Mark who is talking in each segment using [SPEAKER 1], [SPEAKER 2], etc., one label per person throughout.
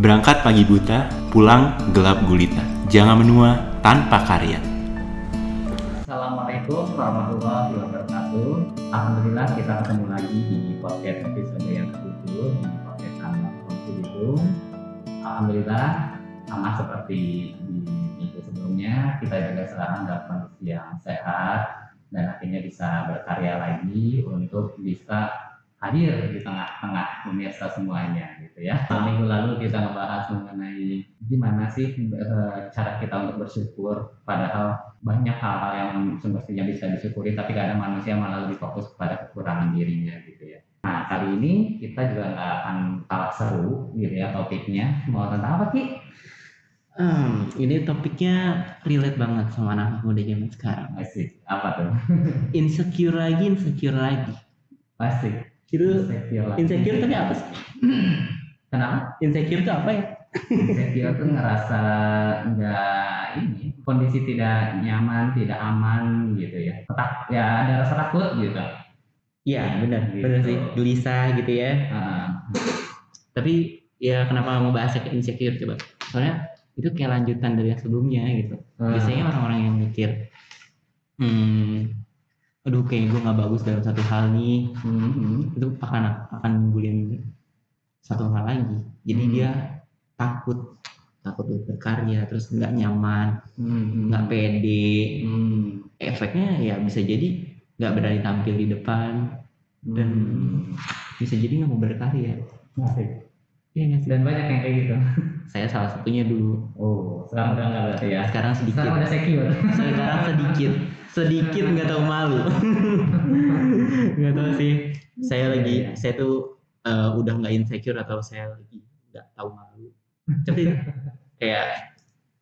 [SPEAKER 1] Berangkat pagi buta, pulang gelap gulita. Jangan menua tanpa karya.
[SPEAKER 2] Assalamualaikum warahmatullahi wabarakatuh. Alhamdulillah kita ketemu lagi di podcast episode yang ke-7 di podcast anak itu. Alhamdulillah sama seperti di minggu sebelumnya kita juga sekarang dalam kondisi yang sehat dan akhirnya bisa berkarya lagi untuk bisa hadir di tengah-tengah pemirsa semuanya gitu ya. Minggu lalu kita ngebahas mengenai gimana sih eh, cara kita untuk bersyukur padahal banyak hal-hal yang semestinya bisa disyukuri tapi kadang manusia malah lebih fokus kepada kekurangan dirinya gitu ya. Nah kali ini kita juga nggak akan kalah seru gitu ya topiknya mau tentang apa Ki?
[SPEAKER 3] Hmm, ini topiknya relate banget sama anak muda zaman sekarang.
[SPEAKER 2] Asik, apa tuh?
[SPEAKER 3] Insecure lagi, insecure lagi.
[SPEAKER 2] Asik.
[SPEAKER 3] Itu
[SPEAKER 2] Insecure lah.
[SPEAKER 3] insecure tapi apa sih?
[SPEAKER 2] Kenapa?
[SPEAKER 3] Insecure itu apa ya?
[SPEAKER 2] Insecure tuh ngerasa nggak ini kondisi tidak nyaman, tidak aman gitu ya. Tak, ya ada rasa takut gitu.
[SPEAKER 3] Iya, benar,
[SPEAKER 2] Gitu.
[SPEAKER 3] benar sih. Gelisah gitu ya.
[SPEAKER 2] Ah,
[SPEAKER 3] Tapi ya kenapa mau bahas ke insecure coba? Soalnya itu kayak lanjutan dari yang sebelumnya gitu.
[SPEAKER 2] ah,
[SPEAKER 3] Biasanya orang-orang yang mikir, hmm, aduh kayak gue nggak bagus dalam satu hal nih,
[SPEAKER 2] hmm, hmm.
[SPEAKER 3] itu akan akan nimbulin satu hal lagi jadi
[SPEAKER 2] Hmm.
[SPEAKER 3] dia takut takut untuk berkarya terus nggak nyaman
[SPEAKER 2] Hmm,
[SPEAKER 3] nggak pede
[SPEAKER 2] hmm,
[SPEAKER 3] efeknya ya bisa jadi nggak berani tampil di depan dan
[SPEAKER 2] hmm.
[SPEAKER 3] bisa jadi nggak mau berkarya
[SPEAKER 2] Asik.
[SPEAKER 3] Iya sih?
[SPEAKER 2] Dan banyak yang kayak gitu.
[SPEAKER 3] saya salah satunya dulu
[SPEAKER 2] Oh, sekarang udah nggak berarti ya.
[SPEAKER 3] sekarang sedikit
[SPEAKER 2] Sekarang udah secure.
[SPEAKER 3] sekarang sedikit sedikit nggak tahu malu nggak tahu sih saya lagi
[SPEAKER 2] Iya, iya.
[SPEAKER 3] saya tuh eh, udah nggak insecure atau saya lagi nggak tahu malu tapi kayak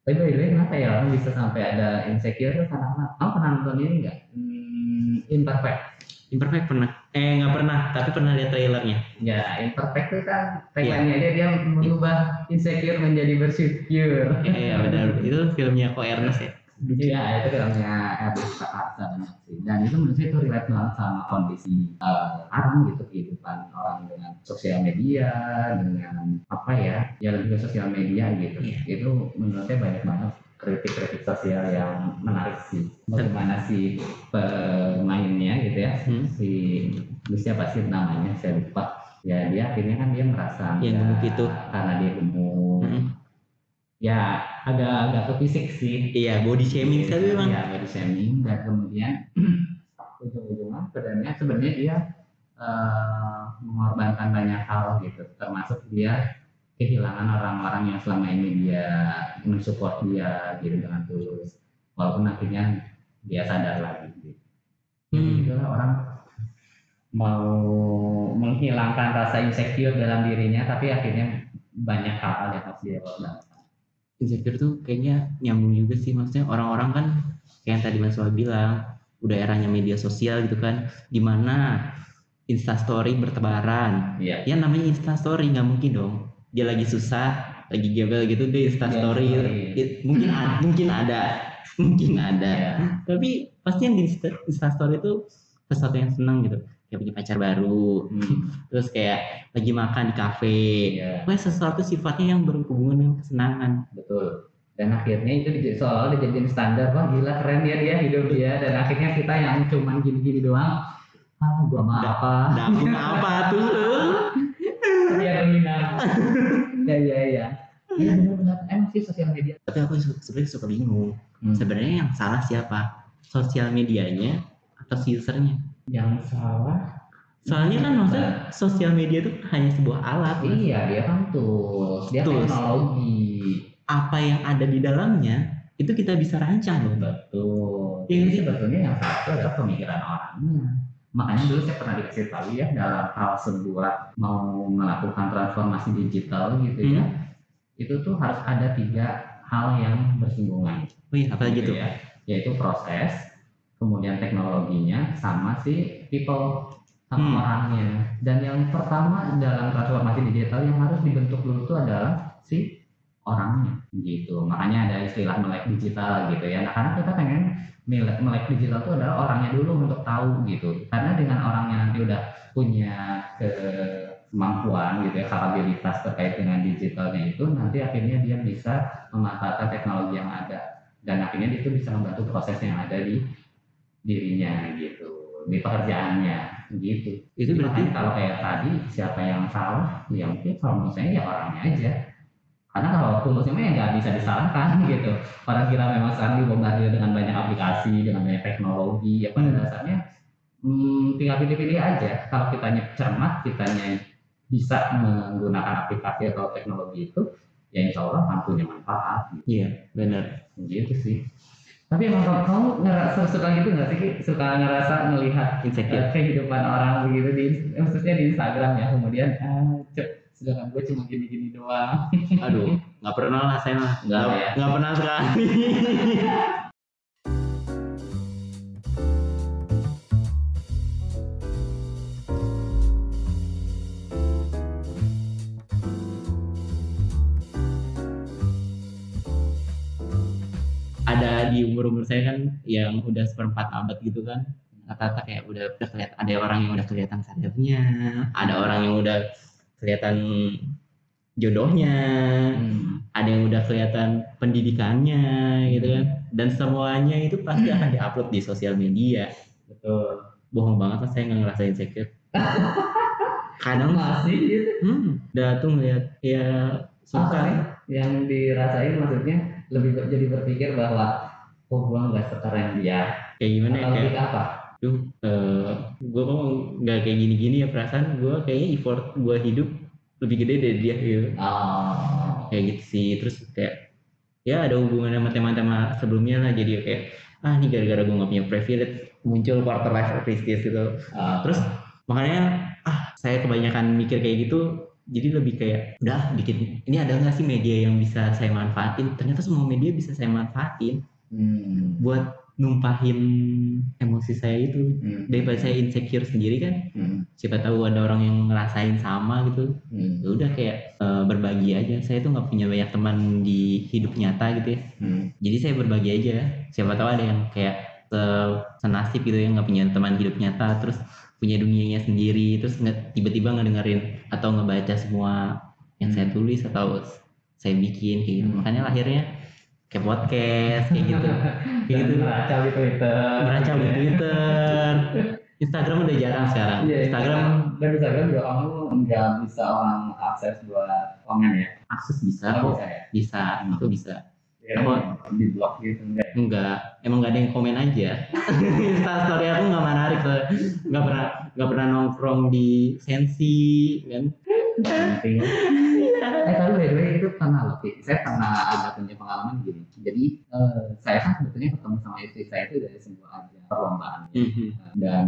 [SPEAKER 2] way, by the way, kenapa ya orang bisa sampai ada insecure tuh karena apa? Kamu pernah nonton ini nggak? Hmm, Imperfect.
[SPEAKER 3] Imperfect pernah eh nggak pernah tapi pernah lihat trailernya
[SPEAKER 2] Ya, imperfect itu kan tagline-nya dia dia mengubah insecure menjadi bersyukur.
[SPEAKER 3] iya benar itu filmnya ko Ernest ya
[SPEAKER 2] Iya, itu filmnya Ernest sih. Dan itu menurut saya itu relate banget sama kondisi eh, orang gitu kehidupan orang dengan sosial media, dengan apa ya, ya lebih ke sosial media gitu.
[SPEAKER 3] Iya.
[SPEAKER 2] Itu menurut saya banyak banget kritik-kritik sosial yang menarik sih. Bagaimana si pemainnya gitu ya,
[SPEAKER 3] Hmm.
[SPEAKER 2] si lu siapa sih namanya saya lupa. Ya dia akhirnya kan dia merasa
[SPEAKER 3] Yang
[SPEAKER 2] enggak
[SPEAKER 3] gemuk itu.
[SPEAKER 2] karena dia gemuk.
[SPEAKER 3] Mm-mm.
[SPEAKER 2] Ya agak-agak ke fisik sih
[SPEAKER 3] iya body shaming sekali memang
[SPEAKER 2] ya body shaming dan kemudian ujung-ujungnya sebenarnya sebenarnya dia eh, mengorbankan banyak hal gitu termasuk dia kehilangan orang-orang yang selama ini dia mensupport dia gitu dengan tulus walaupun akhirnya dia sadar lagi gitu.
[SPEAKER 3] Hmm.
[SPEAKER 2] itulah orang mau menghilangkan rasa insecure dalam dirinya tapi akhirnya banyak hal yang harus dia korbankan.
[SPEAKER 3] insecure tuh kayaknya nyambung juga sih maksudnya orang-orang kan kayak yang tadi Mas Wah bilang udah eranya media sosial gitu kan di mana instastory bertebaran
[SPEAKER 2] Iya.
[SPEAKER 3] ya namanya instastory nggak mungkin dong dia lagi susah lagi gabel gitu dia instastory
[SPEAKER 2] Iya, story.
[SPEAKER 3] It- mungkin ada mungkin ada mungkin ada
[SPEAKER 2] Iya.
[SPEAKER 3] tapi pasti yang di Insta- instastory itu sesuatu yang senang gitu kayak punya pacar baru
[SPEAKER 2] Hmm.
[SPEAKER 3] terus kayak lagi makan di kafe
[SPEAKER 2] Iya.
[SPEAKER 3] Pokoknya sesuatu sifatnya yang berhubungan dengan kesenangan
[SPEAKER 2] Betul. Dan akhirnya itu di- seolah dijadiin standar, wah gila keren ya dia hidup dia. Dan akhirnya kita yang cuman gini-gini doang, ah gua mah apa?
[SPEAKER 3] dapur apa tuh
[SPEAKER 2] Dia menghina. ya ya ya. Iya benar-benar. Emang sih sosial media.
[SPEAKER 3] tapi aku sebenarnya suka bingung
[SPEAKER 2] Hmm.
[SPEAKER 3] sebenarnya yang salah siapa sosial medianya atau si usernya
[SPEAKER 2] Yang salah.
[SPEAKER 3] soalnya kan maksudnya sosial media itu hanya sebuah alat.
[SPEAKER 2] Iya dia kan tools, dia
[SPEAKER 3] Tools.
[SPEAKER 2] teknologi.
[SPEAKER 3] apa yang ada di dalamnya itu kita bisa rancang loh
[SPEAKER 2] Betul.
[SPEAKER 3] Iya,
[SPEAKER 2] Jadi
[SPEAKER 3] sih.
[SPEAKER 2] sebetulnya yang salah itu adalah pemikiran orangnya. Makanya dulu saya pernah dikasih tahu ya dalam hal sebuah mau melakukan transformasi digital gitu ya.
[SPEAKER 3] Hmm.
[SPEAKER 2] Itu tuh harus ada tiga hal yang bersinggungan.
[SPEAKER 3] oh iya apa gitu
[SPEAKER 2] ya. Yaitu proses, kemudian teknologinya, sama si people sama
[SPEAKER 3] Hmm.
[SPEAKER 2] orangnya. Dan yang pertama dalam transformasi digital yang harus dibentuk dulu itu adalah si orangnya gitu. Makanya ada istilah melek digital gitu ya. Nah, karena kita pengen melek, melek digital itu adalah orangnya dulu untuk tahu gitu. Karena dengan orangnya nanti udah punya ke kemampuan gitu ya kapabilitas terkait dengan digitalnya itu nanti akhirnya dia bisa memanfaatkan teknologi yang ada dan akhirnya dia itu bisa membantu proses yang ada di dirinya gitu di pekerjaannya gitu
[SPEAKER 3] Itu berarti
[SPEAKER 2] kalau kayak tadi siapa yang salah ya mungkin kalau saya ya orangnya aja karena kalau tulusnya mah ya nggak bisa disalahkan gitu. Orang kita memang sekarang dibombardir dengan banyak aplikasi dengan banyak teknologi ya pada dasarnya hmm, tinggal pilih-pilih aja. Kalau kitanya cermat kitanya bisa menggunakan aplikasi atau teknologi itu ya insya Allah akan punya manfaat.
[SPEAKER 3] Iya benar.
[SPEAKER 2] gitu sih. Tapi emang kamu, kamu ngerasa suka gitu nggak sih suka ngerasa melihat
[SPEAKER 3] Insecure.
[SPEAKER 2] eh, kehidupan orang begitu di khususnya di Instagram ya kemudian ah cep sedangkan gue cuma gini-gini doang
[SPEAKER 3] Aduh, nggak pernah lah saya mah.
[SPEAKER 2] Nggak
[SPEAKER 3] Nggak
[SPEAKER 2] ya?
[SPEAKER 3] pernah sekali. ada di umur umur saya kan yang udah seperempat abad gitu kan rata-rata kayak udah udah kelihatan ada orang yang udah kelihatan karirnya ada orang yang udah kelihatan jodohnya
[SPEAKER 2] Hmm.
[SPEAKER 3] ada yang udah kelihatan pendidikannya gitu kan. Dan semuanya itu pasti akan diupload di sosial media.
[SPEAKER 2] Betul.
[SPEAKER 3] Bohong banget lah saya nggak ngerasain insecure kadang
[SPEAKER 2] masih gitu.
[SPEAKER 3] Hmm, udah tuh ngeliat ya suka.
[SPEAKER 2] Yang dirasain maksudnya? Lebih jadi berpikir bahwa oh gue nggak sekeren dia.
[SPEAKER 3] Kayak gimana ya kayak
[SPEAKER 2] apa?
[SPEAKER 3] Duh eh gue kok nggak kayak gini-gini ya perasaan gue kayaknya effort gue hidup lebih gede dari dia gitu.
[SPEAKER 2] Oh
[SPEAKER 3] kayak gitu sih terus kayak ya ada hubungan sama tema-tema sebelumnya lah jadi kayak ah ini gara-gara gue nggak punya privilege muncul quarter life crisis gitu.
[SPEAKER 2] Ah,
[SPEAKER 3] terus makanya ah saya kebanyakan mikir kayak gitu jadi lebih kayak udah bikin ini ada nggak sih media yang bisa saya manfaatin? Ternyata semua media bisa saya manfaatin.
[SPEAKER 2] Hmm,
[SPEAKER 3] buat numpahin emosi saya itu.
[SPEAKER 2] Hmm,
[SPEAKER 3] daripada saya insecure sendiri kan.
[SPEAKER 2] Hmm,
[SPEAKER 3] siapa tahu ada orang yang ngerasain sama gitu.
[SPEAKER 2] Hmm,
[SPEAKER 3] ya udah kayak eh, berbagi aja. Saya tuh nggak punya banyak teman di hidup nyata gitu ya.
[SPEAKER 2] Hmm.
[SPEAKER 3] jadi saya berbagi aja. Siapa tahu ada yang kayak se- senasib gitu ya nggak punya teman hidup nyata terus punya dunianya sendiri terus nggak tiba-tiba ngedengerin atau ngebaca semua yang saya tulis atau saya bikin kayak gitu.
[SPEAKER 2] Hmm.
[SPEAKER 3] makanya lahirnya kayak podcast kayak gitu. Kayak gitu.
[SPEAKER 2] Meracau di Twitter.
[SPEAKER 3] Meracau di Twitter. Instagram udah jarang sekarang.
[SPEAKER 2] Iya,
[SPEAKER 3] Instagram
[SPEAKER 2] dan Instagram juga kamu nggak bisa orang akses buat komen ya?
[SPEAKER 3] Akses bisa kok.
[SPEAKER 2] bisa ya?
[SPEAKER 3] Bisa aku bisa.
[SPEAKER 2] Ya,
[SPEAKER 3] Apa?
[SPEAKER 2] di blog gitu enggak.
[SPEAKER 3] Enggak. Emang nggak ada yang komen aja. Insta story aku nggak menarik soalnya. nggak pernah nggak pernah nongkrong di sensi kan?
[SPEAKER 2] Penting eh tapi by the way itu pernah loh saya pernah ada punya pengalaman gini jadi eh, saya kan sebetulnya ketemu sama istri saya itu dari sebuah ajang perlombaan. Dan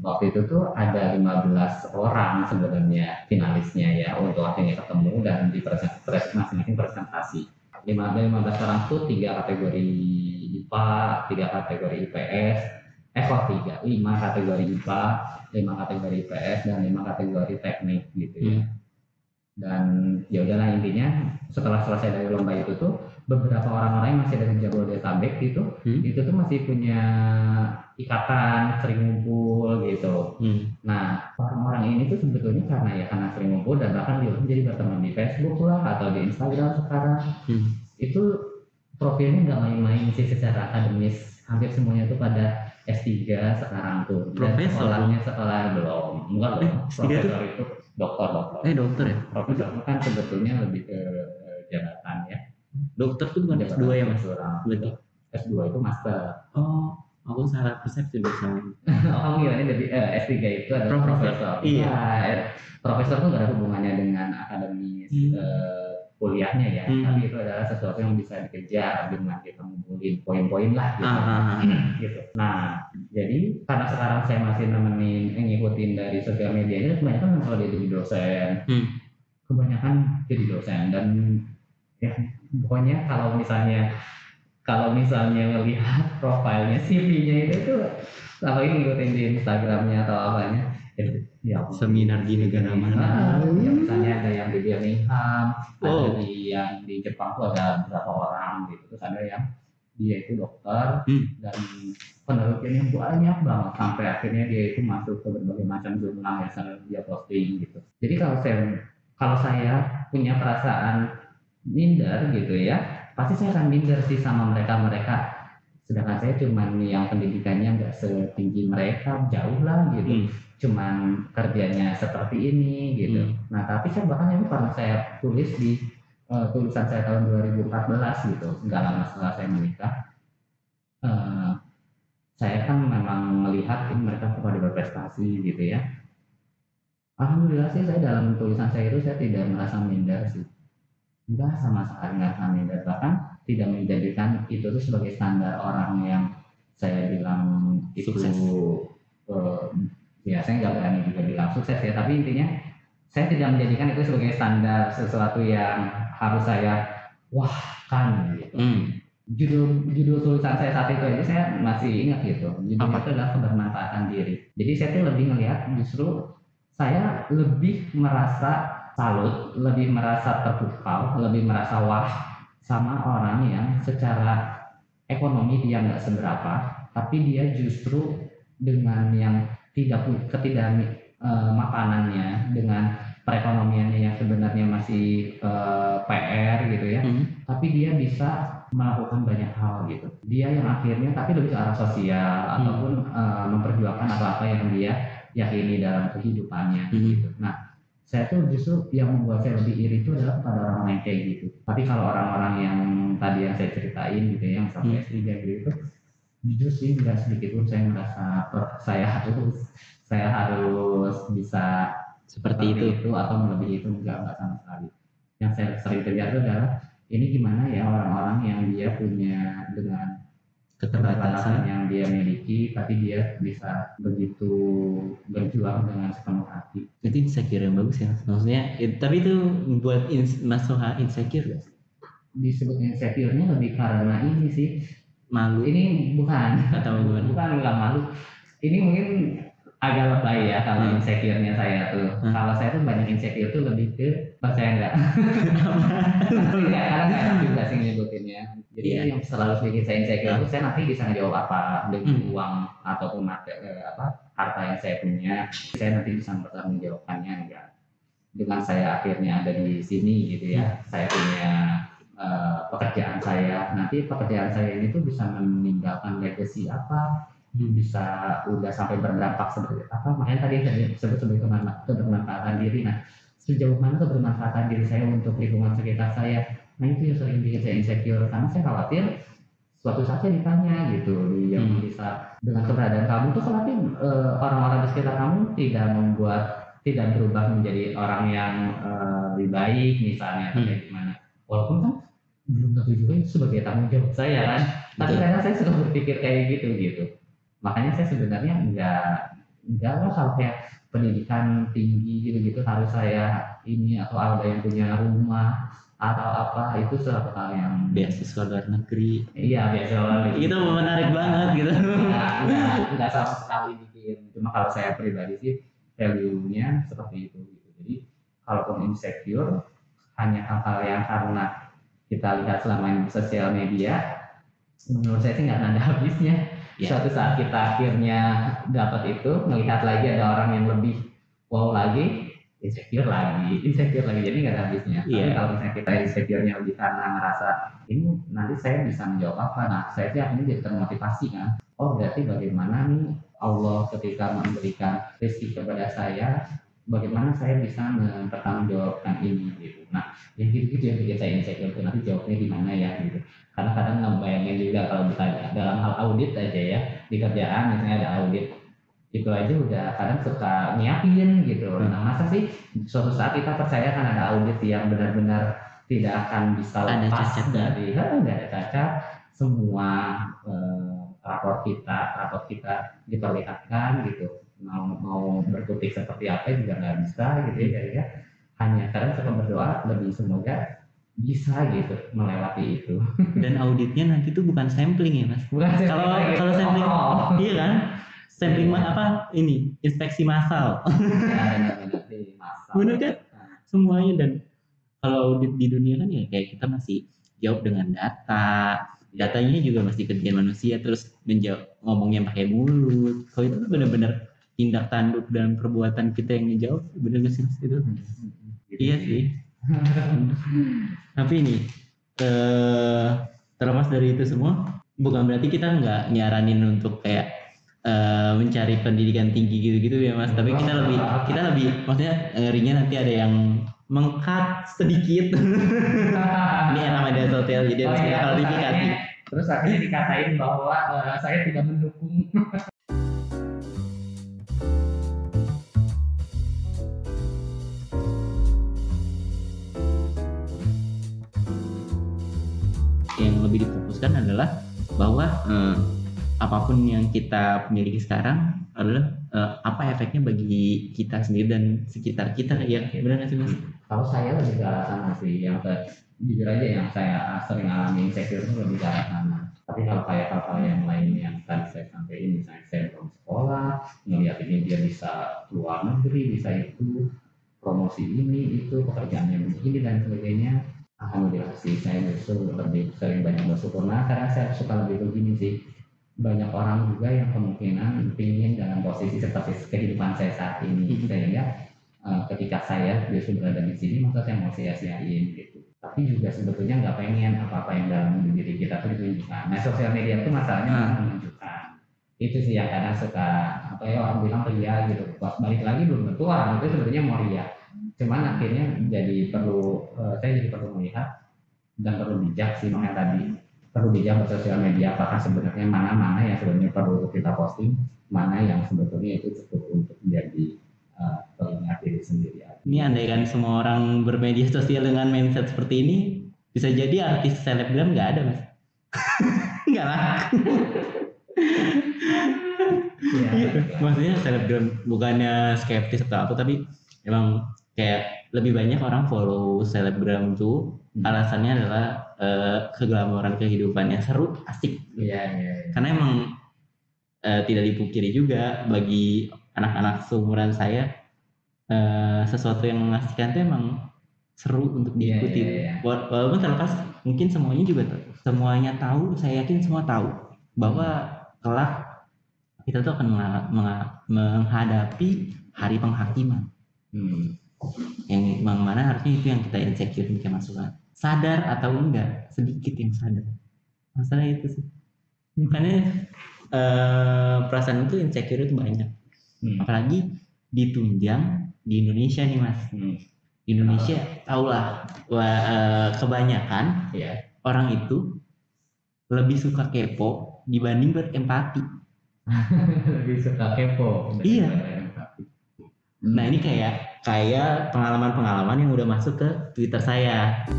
[SPEAKER 2] waktu itu tuh ada 15 orang sebenarnya finalisnya ya untuk akhirnya ketemu dan di presen- pres- masing-masing presentasi. Lima dari 15 orang tuh tiga kategori IPA tiga kategori IPS eh kok tiga? Lima kategori IPA lima kategori IPS dan lima kategori teknik gitu ya dan ya udahlah intinya setelah selesai dari lomba itu tuh beberapa orang-orang yang masih ada di Jabodetabek gitu
[SPEAKER 3] Hmm.
[SPEAKER 2] itu tuh masih punya ikatan sering ngumpul gitu
[SPEAKER 3] Hmm.
[SPEAKER 2] nah orang-orang ini tuh sebetulnya karena ya karena sering ngumpul dan bahkan dia jadi berteman di Facebook lah atau di Instagram sekarang
[SPEAKER 3] Hmm.
[SPEAKER 2] itu profilnya nggak main-main sih secara akademis hampir semuanya tuh pada S3 sekarang tuh dan
[SPEAKER 3] Profesor?
[SPEAKER 2] sekolahnya sekolah belum enggak
[SPEAKER 3] Eh,
[SPEAKER 2] loh
[SPEAKER 3] S3 tuh?
[SPEAKER 2] profesor itu dokter dokter.
[SPEAKER 3] Eh dokter ya?
[SPEAKER 2] Profesor kan sebetulnya lebih ke eh, jabatan ya.
[SPEAKER 3] Dokter tuh bukan
[SPEAKER 2] Jabatan
[SPEAKER 3] S2 ya mas?
[SPEAKER 2] profesoral.
[SPEAKER 3] berarti
[SPEAKER 2] S2 itu master.
[SPEAKER 3] Oh aku salah persepsi bersama
[SPEAKER 2] oh kamu gimana? Dari eh, S3 itu adalah
[SPEAKER 3] Profesor.
[SPEAKER 2] profesor.
[SPEAKER 3] Iya.
[SPEAKER 2] Nah, eh, profesor tuh nggak ada hubungannya dengan akademis
[SPEAKER 3] Hmm.
[SPEAKER 2] eh, kuliahnya ya
[SPEAKER 3] Hmm.
[SPEAKER 2] tapi itu adalah sesuatu yang bisa dikejar dengan kita ngumpulin poin-poin lah gitu.
[SPEAKER 3] ah, ah, ah.
[SPEAKER 2] gitu. Nah, jadi karena sekarang saya masih nemenin eh, ngikutin dari sosial media ini kebanyakan kalau dia jadi dosen,
[SPEAKER 3] Hmm.
[SPEAKER 2] kebanyakan jadi dosen dan ya pokoknya kalau misalnya kalau misalnya melihat profilnya CV-nya itu tuh kalau ini ngikutin di Instagramnya atau apanya ya, ya
[SPEAKER 3] seminar di negara mana
[SPEAKER 2] ya, misalnya ada yang di Birmingham, ada
[SPEAKER 3] Oh.
[SPEAKER 2] di yang di Jepang tuh ada beberapa orang gitu, terus ada yang dia itu dokter
[SPEAKER 3] Hmm.
[SPEAKER 2] dan penelitiannya banyak banget sampai akhirnya dia itu masuk ke berbagai macam jurnal yang selalu dia posting gitu. Jadi kalau saya kalau saya punya perasaan minder gitu ya, pasti saya akan minder sih sama mereka-mereka. Sedangkan saya cuman yang pendidikannya nggak setinggi mereka, jauh lah gitu.
[SPEAKER 3] Hmm.
[SPEAKER 2] Cuman kerjanya seperti ini gitu.
[SPEAKER 3] Hmm.
[SPEAKER 2] Nah tapi saya bahkan ini pernah saya tulis di eh, tulisan saya tahun 2014 gitu, nggak lama setelah saya menikah. Eh, saya kan memang melihat ini mereka pada berprestasi gitu ya. Alhamdulillah sih saya dalam tulisan saya itu saya tidak merasa minder sih. Enggak sama sekali nggak merasa minder bahkan tidak menjadikan itu tuh sebagai standar orang yang saya bilang itu
[SPEAKER 3] Sukses.
[SPEAKER 2] eh, ya saya nggak berani juga bilang sukses ya tapi intinya saya tidak menjadikan itu sebagai standar sesuatu yang harus saya wah kan gitu
[SPEAKER 3] Hmm.
[SPEAKER 2] judul judul tulisan saya saat itu aja saya masih ingat gitu judulnya
[SPEAKER 3] Apa?
[SPEAKER 2] itu adalah kebermanfaatan diri jadi saya tuh lebih ngelihat justru saya lebih merasa salut lebih merasa terpukau lebih merasa wah sama orang yang secara ekonomi dia nggak seberapa tapi dia justru dengan yang tidak ketidak eh, makanannya dengan perekonomiannya yang sebenarnya masih eh, PR gitu ya
[SPEAKER 3] Hmm.
[SPEAKER 2] tapi dia bisa melakukan banyak hal gitu. Dia yang akhirnya tapi lebih ke arah sosial
[SPEAKER 3] Hmm.
[SPEAKER 2] ataupun eh, memperjuangkan apa-apa yang dia yakini dalam kehidupannya
[SPEAKER 3] Hmm.
[SPEAKER 2] gitu. Nah, saya tuh justru yang membuat saya lebih iri itu adalah pada orang yang kayak gitu. Tapi kalau orang-orang yang tadi yang saya ceritain gitu ya, yang sampai
[SPEAKER 3] Hmm.
[SPEAKER 2] S3 gitu itu jujur sih nggak sedikit pun saya merasa per- saya harus saya harus bisa
[SPEAKER 3] Seperti itu.
[SPEAKER 2] atau melebihi itu enggak enggak sama sekali yang saya sering itu adalah ini gimana ya orang-orang yang dia punya dengan keterbatasan yang dia miliki tapi dia bisa begitu berjuang dengan sepenuh hati
[SPEAKER 3] Itu insecure yang bagus ya. Maksudnya, it- tapi itu buat ins Mas Soha insecure gak?
[SPEAKER 2] disebut insecure-nya lebih karena ini sih
[SPEAKER 3] Malu
[SPEAKER 2] ini bukan
[SPEAKER 3] atau gimana?
[SPEAKER 2] bukan bukan malu ini mungkin agak lebay ya kalau
[SPEAKER 3] Hmm.
[SPEAKER 2] insecure-nya saya tuh
[SPEAKER 3] Hmm.
[SPEAKER 2] kalau saya tuh banyak insecure tuh lebih ke percaya enggak Enggak, karena nggak enak juga sih nyebutinnya. Jadi
[SPEAKER 3] Iya.
[SPEAKER 2] yang selalu bikin saya insecure itu saya nanti bisa ngejawab apa dengan
[SPEAKER 3] Hmm.
[SPEAKER 2] uang ataupun eh, apa harta yang saya punya, saya nanti bisa mempertanggungjawabkannya enggak. Dengan saya akhirnya ada di sini gitu ya, saya punya eh, pekerjaan saya. Nanti pekerjaan saya ini tuh bisa meninggalkan legacy apa,
[SPEAKER 3] Hmm.
[SPEAKER 2] bisa udah sampai berdampak seperti apa. Makanya tadi saya sebut sebagai keberma- kebermanfaatan diri. Nah, sejauh mana kebermanfaatan diri saya untuk lingkungan sekitar saya nah itu yang sering bikin saya insecure karena saya khawatir suatu saat saya ditanya gitu yang
[SPEAKER 3] Hmm.
[SPEAKER 2] bisa dengan keberadaan kamu tuh khawatir eh, orang-orang di sekitar kamu tidak membuat tidak berubah menjadi orang yang eh, lebih baik misalnya atau
[SPEAKER 3] Hmm.
[SPEAKER 2] kayak gimana walaupun kan belum tentu juga sebagai tanggung jawab saya kan tapi kadang saya suka berpikir kayak gitu gitu makanya saya sebenarnya enggak enggak lah kalau kayak pendidikan tinggi gitu-gitu harus saya ini atau ada yang punya rumah atau apa itu suatu hal yang
[SPEAKER 3] Beasiswa luar negeri.
[SPEAKER 2] iya biasa banget
[SPEAKER 3] Itu menarik banget gitu.
[SPEAKER 2] enggak sama sekali bikin cuma kalau saya pribadi sih value-nya seperti itu gitu jadi kalaupun insecure hanya hal-hal yang karena kita lihat selama ini di sosial media menurut saya sih nggak ada habisnya
[SPEAKER 3] Ya.
[SPEAKER 2] suatu saat kita akhirnya dapat itu melihat lagi ada orang yang lebih wow lagi insecure lagi insecure lagi jadi nggak ada habisnya tapi
[SPEAKER 3] Iya.
[SPEAKER 2] kalau misalnya kita insecure-nya lebih karena ngerasa ini nanti saya bisa menjawab apa nah saya sih akhirnya jadi termotivasi kan oh berarti bagaimana nih Allah ketika memberikan rezeki kepada saya bagaimana saya bisa mempertanggungjawabkan ini gitu. Nah yang gitu-gitu yang bikin saya insecure tuh nanti jawabnya gimana ya gitu. Karena kadang ngebayangin juga kalau ditanya dalam hal audit aja ya di kerjaan misalnya ada audit itu aja udah kadang suka nyiapin gitu. Nah masa sih suatu saat kita percaya kan ada audit yang benar-benar tidak akan bisa
[SPEAKER 3] Ada
[SPEAKER 2] lepas
[SPEAKER 3] cacatnya.
[SPEAKER 2] dari "Hah, nggak ada cacat semua eh, rapor kita rapor kita diperlihatkan gitu mau mau berkutik seperti apa juga nggak bisa gitu ya jadi ya hanya kadang suka berdoa lebih semoga bisa gitu melewati itu
[SPEAKER 3] Dan auditnya nanti tuh bukan sampling ya mas.
[SPEAKER 2] bukan
[SPEAKER 3] Kalau kalau sampling,
[SPEAKER 2] oh.
[SPEAKER 3] iya kan? Sampling ma- apa? Ini inspeksi massal.
[SPEAKER 2] Ya.
[SPEAKER 3] Bener kan? semuanya dan kalau audit di dunia kan ya kayak kita masih jawab dengan data datanya juga masih kerjaan manusia terus menjawab ngomongnya pakai mulut kalau itu benar-benar tindak tanduk dan perbuatan kita yang ngejawab bener gak sih Mas? itu?
[SPEAKER 2] Gitu
[SPEAKER 3] iya sih. Tapi ini eh terlepas dari itu semua bukan berarti kita nggak nyaranin untuk kayak eh, mencari pendidikan tinggi gitu-gitu ya mas. Tapi kita lebih kita lebih maksudnya ngerinya nanti ada yang mengkat sedikit. Ini yang namanya sosial jadi harus
[SPEAKER 2] Oh,
[SPEAKER 3] kita
[SPEAKER 2] iya, terus
[SPEAKER 3] klarifikasi.
[SPEAKER 2] akhirnya- Terus akhirnya dikatain bahwa eh, saya tidak mendukung.
[SPEAKER 3] adalah bahwa eh, apa pun yang kita miliki sekarang adalah eh, apa efeknya bagi kita sendiri dan sekitar kita ya benar nggak sih mas?
[SPEAKER 2] Kalau saya lebih ke arah sana sih, yang ke jujur aja yang saya sering alami insecure itu lebih ke arah sana. Tapi kalau kayak hal-hal yang lain yang tadi saya sampaikan, misalnya saya belum sekolah, ngelihat ini dia bisa keluar negeri, bisa itu, promosi ini, itu, pekerjaannya begini dan sebagainya. Alhamdulillah sih, saya justru lebih sering banyak bersyukur. Nah, karena saya suka lebih begini sih, banyak orang juga yang kemungkinan ingin dalam posisi seperti kehidupan saya saat ini, sehingga uh, ketika saya justru berada di sini maka saya mau sia-siain gitu. Tapi juga sebetulnya nggak pengen apa-apa yang dalam diri kita tuh ditunjukkan. Nah sosial media itu masalahnya
[SPEAKER 3] Hmm.
[SPEAKER 2] malah menunjukkan. Itu sih yang kadang suka apa ya orang bilang ria gitu. Pas balik lagi belum tentu orang itu sebetulnya mau ria cuman akhirnya jadi perlu uh, saya jadi perlu melihat dan perlu bijak sih makanya tadi perlu bijak bersosial media apakah sebenarnya mana-mana yang sebenarnya perlu kita posting mana yang sebetulnya itu cukup untuk menjadi uh, pengingat diri sendiri.
[SPEAKER 3] Ini andaikan semua orang bermedia sosial dengan mindset seperti ini, bisa jadi artis selebgram nggak ada mas. nggak lah.
[SPEAKER 2] Iya.
[SPEAKER 3] Maksudnya selebgram bukannya skeptis atau apa, tapi emang kayak lebih banyak orang follow selebgram tuh
[SPEAKER 2] Hmm.
[SPEAKER 3] alasannya adalah eh, keglamoran kehidupan yang seru, asik.
[SPEAKER 2] Iya, iya, iya.
[SPEAKER 3] Karena emang eh, tidak dipungkiri juga bagi anak-anak seumuran saya eh, sesuatu yang mengasihkan itu emang seru untuk
[SPEAKER 2] Iya,
[SPEAKER 3] diikuti.
[SPEAKER 2] iya, iya.
[SPEAKER 3] Wa- Walaupun terlepas mungkin semuanya juga semuanya tahu, saya yakin semua tahu bahwa kelak kita tuh akan menghadapi hari penghakiman
[SPEAKER 2] Hmm.
[SPEAKER 3] Yang mana harusnya itu yang kita insecure kayak masukan sadar atau enggak sedikit yang sadar masalah itu sih makanya eh, perasaan itu insecure itu banyak
[SPEAKER 2] Hmm.
[SPEAKER 3] apalagi ditunjang di Indonesia nih mas
[SPEAKER 2] Hmm.
[SPEAKER 3] di Indonesia tahulah wah, eh, kebanyakan
[SPEAKER 2] Iya.
[SPEAKER 3] orang itu lebih suka kepo dibanding berempati
[SPEAKER 2] Lebih suka kepo.
[SPEAKER 3] Iya. Nah ini kayak kayak pengalaman-pengalaman yang udah masuk ke Twitter saya.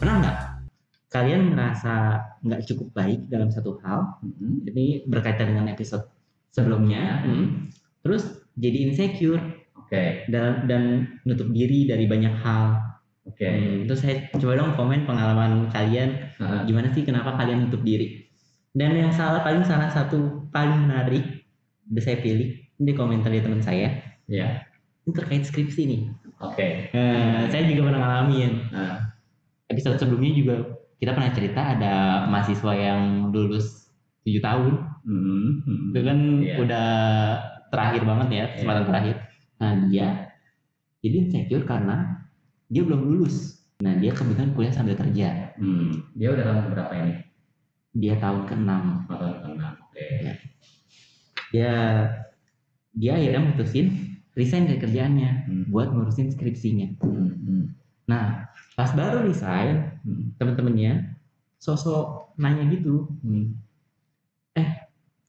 [SPEAKER 3] Pernah nggak? Kalian merasa nggak cukup baik dalam satu hal?
[SPEAKER 2] Hmm.
[SPEAKER 3] ini berkaitan dengan episode sebelumnya. Hmm. terus jadi insecure
[SPEAKER 2] Oke,
[SPEAKER 3] dan dan nutup diri dari banyak hal
[SPEAKER 2] oke.
[SPEAKER 3] Hmm, terus saya coba dong komen pengalaman kalian
[SPEAKER 2] Heeh.
[SPEAKER 3] gimana sih kenapa kalian nutup diri dan yang salah paling salah satu paling menarik udah saya pilih ini di komentar dari teman saya
[SPEAKER 2] Iya.
[SPEAKER 3] ini terkait skripsi nih
[SPEAKER 2] Oke.
[SPEAKER 3] Eh, saya juga pernah ngalamin
[SPEAKER 2] Nah,
[SPEAKER 3] episode sebelumnya juga kita pernah cerita ada mahasiswa yang lulus tujuh tahun
[SPEAKER 2] hmm, hmm.
[SPEAKER 3] itu kan
[SPEAKER 2] Iya.
[SPEAKER 3] udah terakhir banget ya kesempatan
[SPEAKER 2] Iya.
[SPEAKER 3] terakhir nah dia jadi insecure karena dia belum lulus nah dia kebetulan kuliah sambil kerja
[SPEAKER 2] Hmm. Dia udah tahun berapa ini?
[SPEAKER 3] dia tahun ke-6
[SPEAKER 2] Oh, tahun keenam. Oke.
[SPEAKER 3] dia dia akhirnya mutusin resign dari kerjaannya
[SPEAKER 2] Hmm.
[SPEAKER 3] buat ngurusin skripsinya
[SPEAKER 2] Hmm. Hmm.
[SPEAKER 3] nah pas baru resign
[SPEAKER 2] Hmm.
[SPEAKER 3] temen-temennya sosok nanya gitu
[SPEAKER 2] Hmm.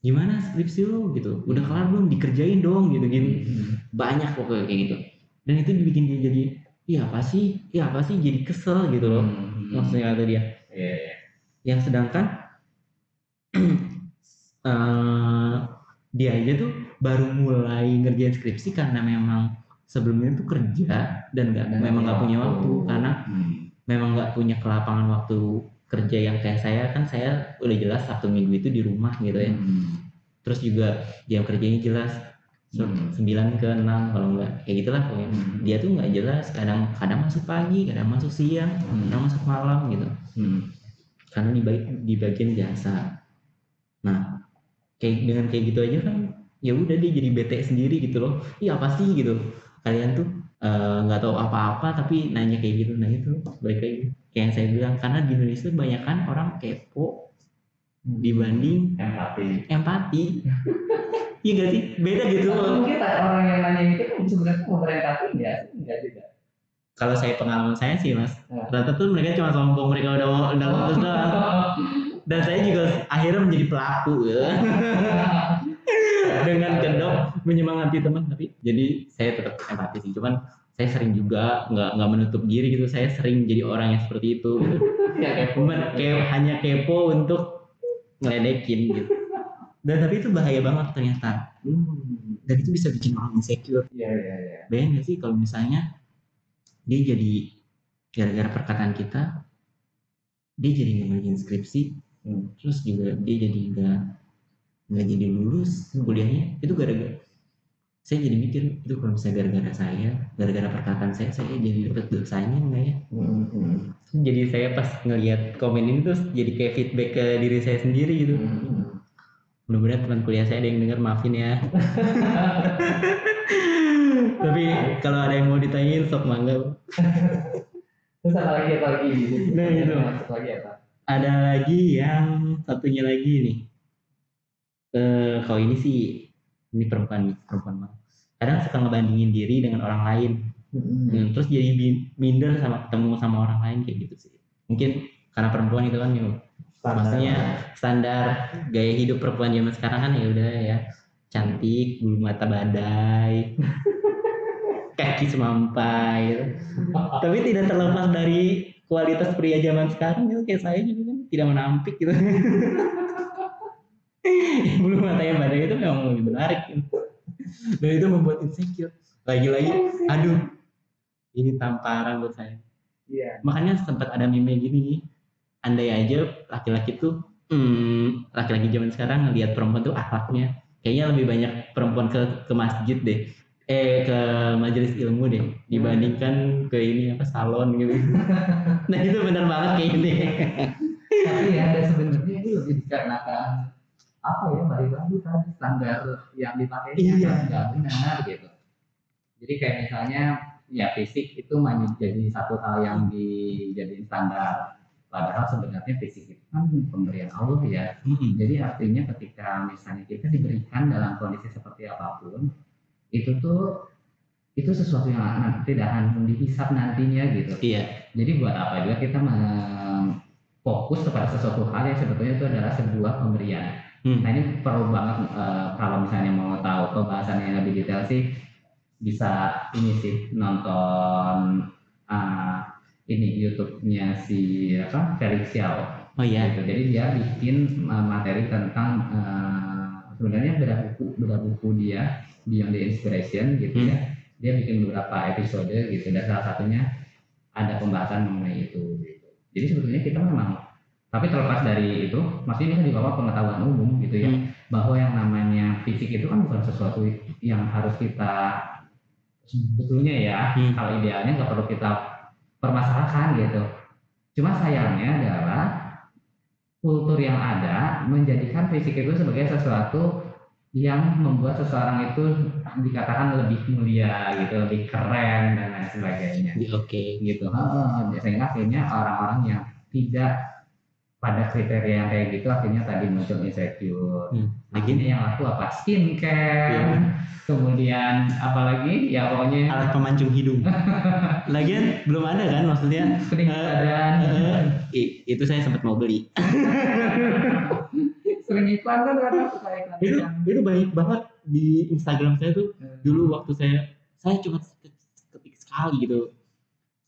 [SPEAKER 3] Gimana skripsi lu gitu udah kelar belum dikerjain dong gitu gini
[SPEAKER 2] Hmm.
[SPEAKER 3] banyak pokoknya kayak gitu dan itu dibikin dia jadi iya apa sih iya apa sih jadi kesel gitu loh
[SPEAKER 2] Hmm.
[SPEAKER 3] maksudnya kata dia
[SPEAKER 2] Iya, iya.
[SPEAKER 3] yang sedangkan eh, dia aja tuh baru mulai ngerjain skripsi karena memang sebelumnya tuh kerja dan
[SPEAKER 2] Dan
[SPEAKER 3] memang nggak punya
[SPEAKER 2] waktu.
[SPEAKER 3] waktu karena
[SPEAKER 2] Hmm.
[SPEAKER 3] memang nggak punya kelapangan waktu kerja yang kayak saya kan saya udah jelas Sabtu Minggu itu di rumah gitu ya
[SPEAKER 2] Hmm.
[SPEAKER 3] terus juga jam kerjanya jelas
[SPEAKER 2] Hmm.
[SPEAKER 3] 9 ke 6 kalau enggak kayak gitulah pokoknya
[SPEAKER 2] Hmm.
[SPEAKER 3] dia tuh nggak jelas kadang kadang masuk pagi kadang masuk siang
[SPEAKER 2] Hmm.
[SPEAKER 3] kadang masuk malam gitu
[SPEAKER 2] Hmm.
[SPEAKER 3] karena di, di bagian jasa nah kayak dengan kayak gitu aja kan ya udah dia jadi bete sendiri gitu loh iya apa sih gitu kalian tuh eh, nggak tahu apa-apa tapi nanya kayak gitu nah itu baik lagi. Kayak yang saya bilang karena di Indonesia banyak kan orang kepo dibanding
[SPEAKER 2] empati.
[SPEAKER 3] empati. Iya gak sih? Beda gitu.
[SPEAKER 2] Atau mungkin orang yang nanya itu kan sebenarnya mau berempati enggak enggak juga.
[SPEAKER 3] Kalau saya pengalaman saya sih mas
[SPEAKER 2] Ya.
[SPEAKER 3] rata tuh mereka cuma sombong mereka udah mau udah lulus doang. Dan saya juga akhirnya menjadi pelaku ya. dengan kedok menyemangati teman tapi jadi saya tetap empati sih cuman saya sering juga nggak nggak menutup diri gitu saya sering jadi orang yang seperti itu gitu.
[SPEAKER 2] ya kayak
[SPEAKER 3] cuman kayak hanya kepo untuk ngeledekin gitu dan tapi itu bahaya banget ternyata
[SPEAKER 2] hmm.
[SPEAKER 3] dan itu bisa bikin orang insecure
[SPEAKER 2] iya iya iya
[SPEAKER 3] bayangin gak sih kalau misalnya dia jadi gara-gara perkataan kita dia jadi nggak ngerjain skripsi
[SPEAKER 2] Hmm.
[SPEAKER 3] terus juga dia jadi nggak nggak jadi lulus kuliahnya itu gara-gara saya jadi mikir itu kalau misalnya gara-gara saya gara-gara perkataan saya saya jadi dapat dosanya enggak ya
[SPEAKER 2] Hmm. Hmm.
[SPEAKER 3] jadi saya pas ngelihat komen ini terus jadi kayak feedback ke diri saya sendiri gitu
[SPEAKER 2] Hmm.
[SPEAKER 3] mudah-mudahan teman kuliah saya ada yang dengar maafin ya tapi kalau ada yang mau ditanyain sok mangga
[SPEAKER 2] terus apa lagi apa lagi
[SPEAKER 3] Nah, itu.
[SPEAKER 2] Masuk lagi apa
[SPEAKER 3] ada lagi yang satunya lagi nih eh kalau ini sih ini perempuan nih perempuan banget kadang suka ngebandingin diri dengan orang lain. Hmm, terus jadi minder sama ketemu sama orang lain kayak gitu sih. Mungkin karena perempuan itu kan ya, maksudnya standar gaya hidup perempuan zaman sekarang kan ya udah ya. Cantik bulu mata badai kaki semampai. Tapi tidak terlepas dari kualitas pria zaman sekarang itu kayak saya juga kan tidak menampik gitu bulu matanya badai itu memang lebih menarik. Dan itu membuat insecure. Lagi-lagi aduh ini tamparan buat saya.
[SPEAKER 2] Iya.
[SPEAKER 3] Makanya sempat ada meme gini andai aja laki-laki tuh hmm, laki-laki zaman sekarang ngelihat perempuan tuh akhlaknya kayaknya lebih banyak perempuan ke ke masjid deh. Eh ke majelis ilmu deh dibandingkan ke ini apa salon gitu. Nah itu benar banget kayak gini
[SPEAKER 2] tapi ya ada sebenarnya itu lebih dikarenakan apa ya balik lagi tadi standar yang dipakai
[SPEAKER 3] Iya.
[SPEAKER 2] nggak benar gitu jadi kayak misalnya ya fisik itu menjadi satu hal yang dijadiin standar padahal sebenarnya fisik itu kan pemberian Allah ya
[SPEAKER 3] Mm-mm.
[SPEAKER 2] jadi artinya ketika misalnya kita diberikan dalam kondisi seperti apa pun itu tuh itu sesuatu yang akan- tidak akan dihisap nantinya gitu
[SPEAKER 3] iya
[SPEAKER 2] jadi buat apa juga kita fokus kepada sesuatu hal yang sebetulnya itu adalah sebuah pemberian.
[SPEAKER 3] Hmm.
[SPEAKER 2] Nah ini perlu banget eh, kalau misalnya mau tahu pembahasan yang lebih detail sih bisa ini sih nonton ah, ini YouTube-nya si apa Felix Xiao.
[SPEAKER 3] oh iya
[SPEAKER 2] Gitu. Jadi dia bikin eh, materi tentang eh, sebenarnya beda buku beda buku dia Beyond the Inspiration gitu
[SPEAKER 3] Hmm.
[SPEAKER 2] ya. Dia bikin beberapa episode gitu dan salah satunya ada pembahasan mengenai itu gitu. Jadi sebetulnya kita memang tapi terlepas dari itu, maksudnya ini kan di bawah pengetahuan umum gitu ya,
[SPEAKER 3] Hmm.
[SPEAKER 2] bahwa yang namanya fisik itu kan bukan sesuatu yang harus kita sebetulnya ya,
[SPEAKER 3] Hmm.
[SPEAKER 2] kalau idealnya nggak perlu kita permasalahkan gitu. Cuma sayangnya adalah kultur yang ada menjadikan fisik itu sebagai sesuatu yang membuat seseorang itu dikatakan lebih mulia gitu, lebih keren dan lain sebagainya
[SPEAKER 3] oke
[SPEAKER 2] gitu. Heeh, sehingga akhirnya orang-orang yang tidak pada kriteria yang kayak gitu akhirnya tadi muncul insecure.
[SPEAKER 3] Hmm.
[SPEAKER 2] Akhirnya yang laku apa? Skincare.
[SPEAKER 3] Iya.
[SPEAKER 2] Kemudian apalagi ya pokoknya
[SPEAKER 3] alat pemancung hidung lagian belum ada kan maksudnya
[SPEAKER 2] kering
[SPEAKER 3] Eh,
[SPEAKER 2] badan.
[SPEAKER 3] i- itu saya sempat mau beli
[SPEAKER 2] Sering iklan kan iklan.
[SPEAKER 3] itu itu banyak banget di Instagram saya tuh dulu waktu saya saya cuma ketik sekali gitu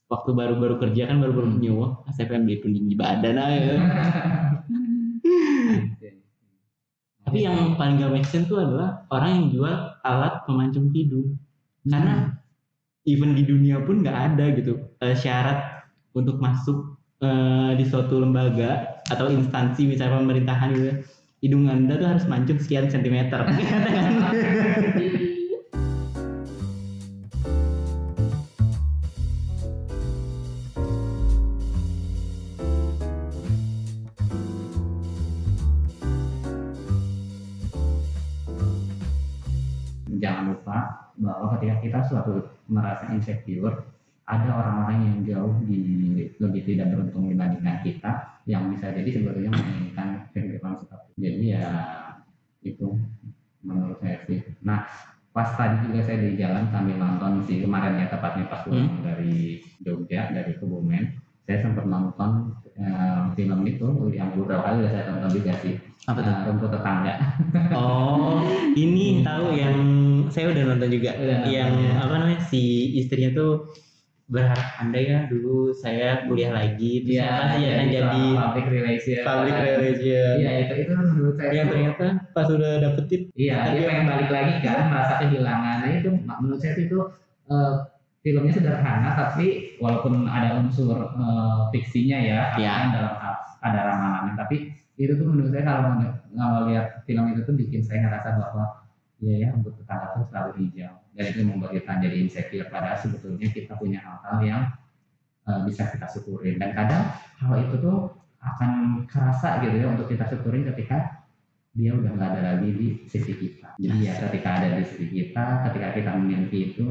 [SPEAKER 3] waktu baru-baru kerja kan baru-baru
[SPEAKER 2] Hmm.
[SPEAKER 3] nyewa ah, saya pengen beli peninggi badan aja. Tapi yang paling gak make sense tuh adalah orang yang jual alat pemancung hidung karena even di dunia pun nggak ada gitu eh, syarat untuk masuk eh, di suatu lembaga atau instansi misalnya pemerintahan gitu. Hidung anda tuh harus mancung sekian sentimeter
[SPEAKER 2] suatu merasa insecure ada orang-orang yang jauh di lebih tidak beruntung dibandingkan kita yang bisa jadi sebetulnya menginginkan kehidupan seperti itu. jadi ya itu menurut saya sih. Nah pas tadi juga saya di jalan sambil nonton sih kemarin ya tepatnya pas pulang dari Jogja dari Kebumen saya sempat nonton eh, film itu yang beberapa kali udah saya tonton juga sih.
[SPEAKER 3] Apa tuh?
[SPEAKER 2] Eh, rumput tetangga.
[SPEAKER 3] Oh ini tahu yang saya udah nonton juga
[SPEAKER 2] Udah
[SPEAKER 3] yang
[SPEAKER 2] ya.
[SPEAKER 3] apa namanya si istrinya tuh berharap anda ya dulu saya kuliah lagi terus
[SPEAKER 2] Iya,
[SPEAKER 3] saya akan jadi
[SPEAKER 2] public relation.
[SPEAKER 3] public relation
[SPEAKER 2] Iya, itu itu menurut saya.
[SPEAKER 3] yang ternyata pas udah dapetin
[SPEAKER 2] Iya, dia pengen balik lagi kan, merasa kehilangan. Nah, itu menurut saya itu eh, filmnya sederhana, tapi walaupun ada unsur eh, fiksinya ya,
[SPEAKER 3] Iya.
[SPEAKER 2] kan dalam ada ramalannya, tapi itu tuh menurut saya kalau kalau lihat film itu tuh bikin saya ngerasa bahwa Iya ya, rumput tetangga tuh selalu hijau. Dan itu membuat kita jadi insecure. Padahal sebetulnya kita punya hal-hal yang eh, bisa kita syukurin. Dan kadang hal itu tuh akan kerasa gitu ya untuk kita syukurin ketika dia udah nggak ada lagi di sisi kita. Jadi ya ketika ada di sisi kita, ketika kita memiliki itu,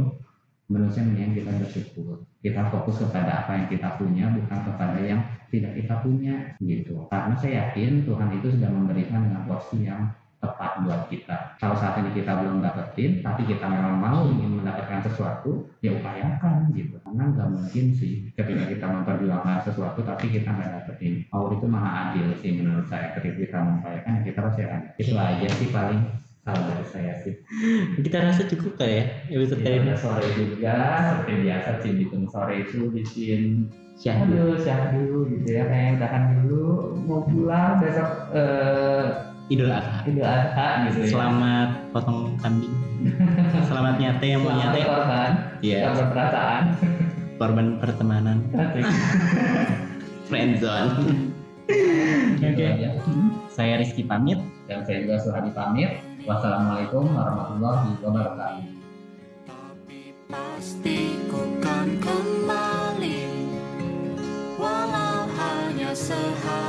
[SPEAKER 2] menurut saya mendingan kita bersyukur. Kita fokus kepada apa yang kita punya, bukan kepada yang tidak kita punya gitu. Karena saya yakin Tuhan itu sudah memberikan dengan porsi yang tepat buat kita. Kalau saat ini kita belum dapetin, tapi kita memang mau ingin mendapatkan sesuatu, ya upayakan gitu. Karena nggak mungkin sih ketika kita memperjuangkan sesuatu tapi kita nggak dapetin. Allah itu maha adil sih menurut saya. Ketika kita mengupayakan, ya kita pasti akan. Itu aja sih paling kalau dari saya sih.
[SPEAKER 3] kita rasa cukup kali ya episode kali
[SPEAKER 2] Ya,
[SPEAKER 3] ini
[SPEAKER 2] sore juga, seperti biasa sih bikin sore itu bikin
[SPEAKER 3] syahdu
[SPEAKER 2] Aduh, syahdu gitu ya, kayak udahan dulu, mau pulang besok eh,
[SPEAKER 3] idul adha
[SPEAKER 2] Idul Adha gitu ya.
[SPEAKER 3] selamat potong kambing selamat nyate yang mau
[SPEAKER 2] Selamat
[SPEAKER 3] nyate
[SPEAKER 2] korban,
[SPEAKER 3] Iya,
[SPEAKER 2] korban perasaan.
[SPEAKER 3] korban pertemanan friendzone Oke.
[SPEAKER 2] aja.
[SPEAKER 3] saya Rizky pamit
[SPEAKER 2] Dan saya juga Suhadi pamit. Wassalamualaikum warahmatullahi wabarakatuh.
[SPEAKER 4] Tapi pasti ku kan kembali Walau hanya sehariku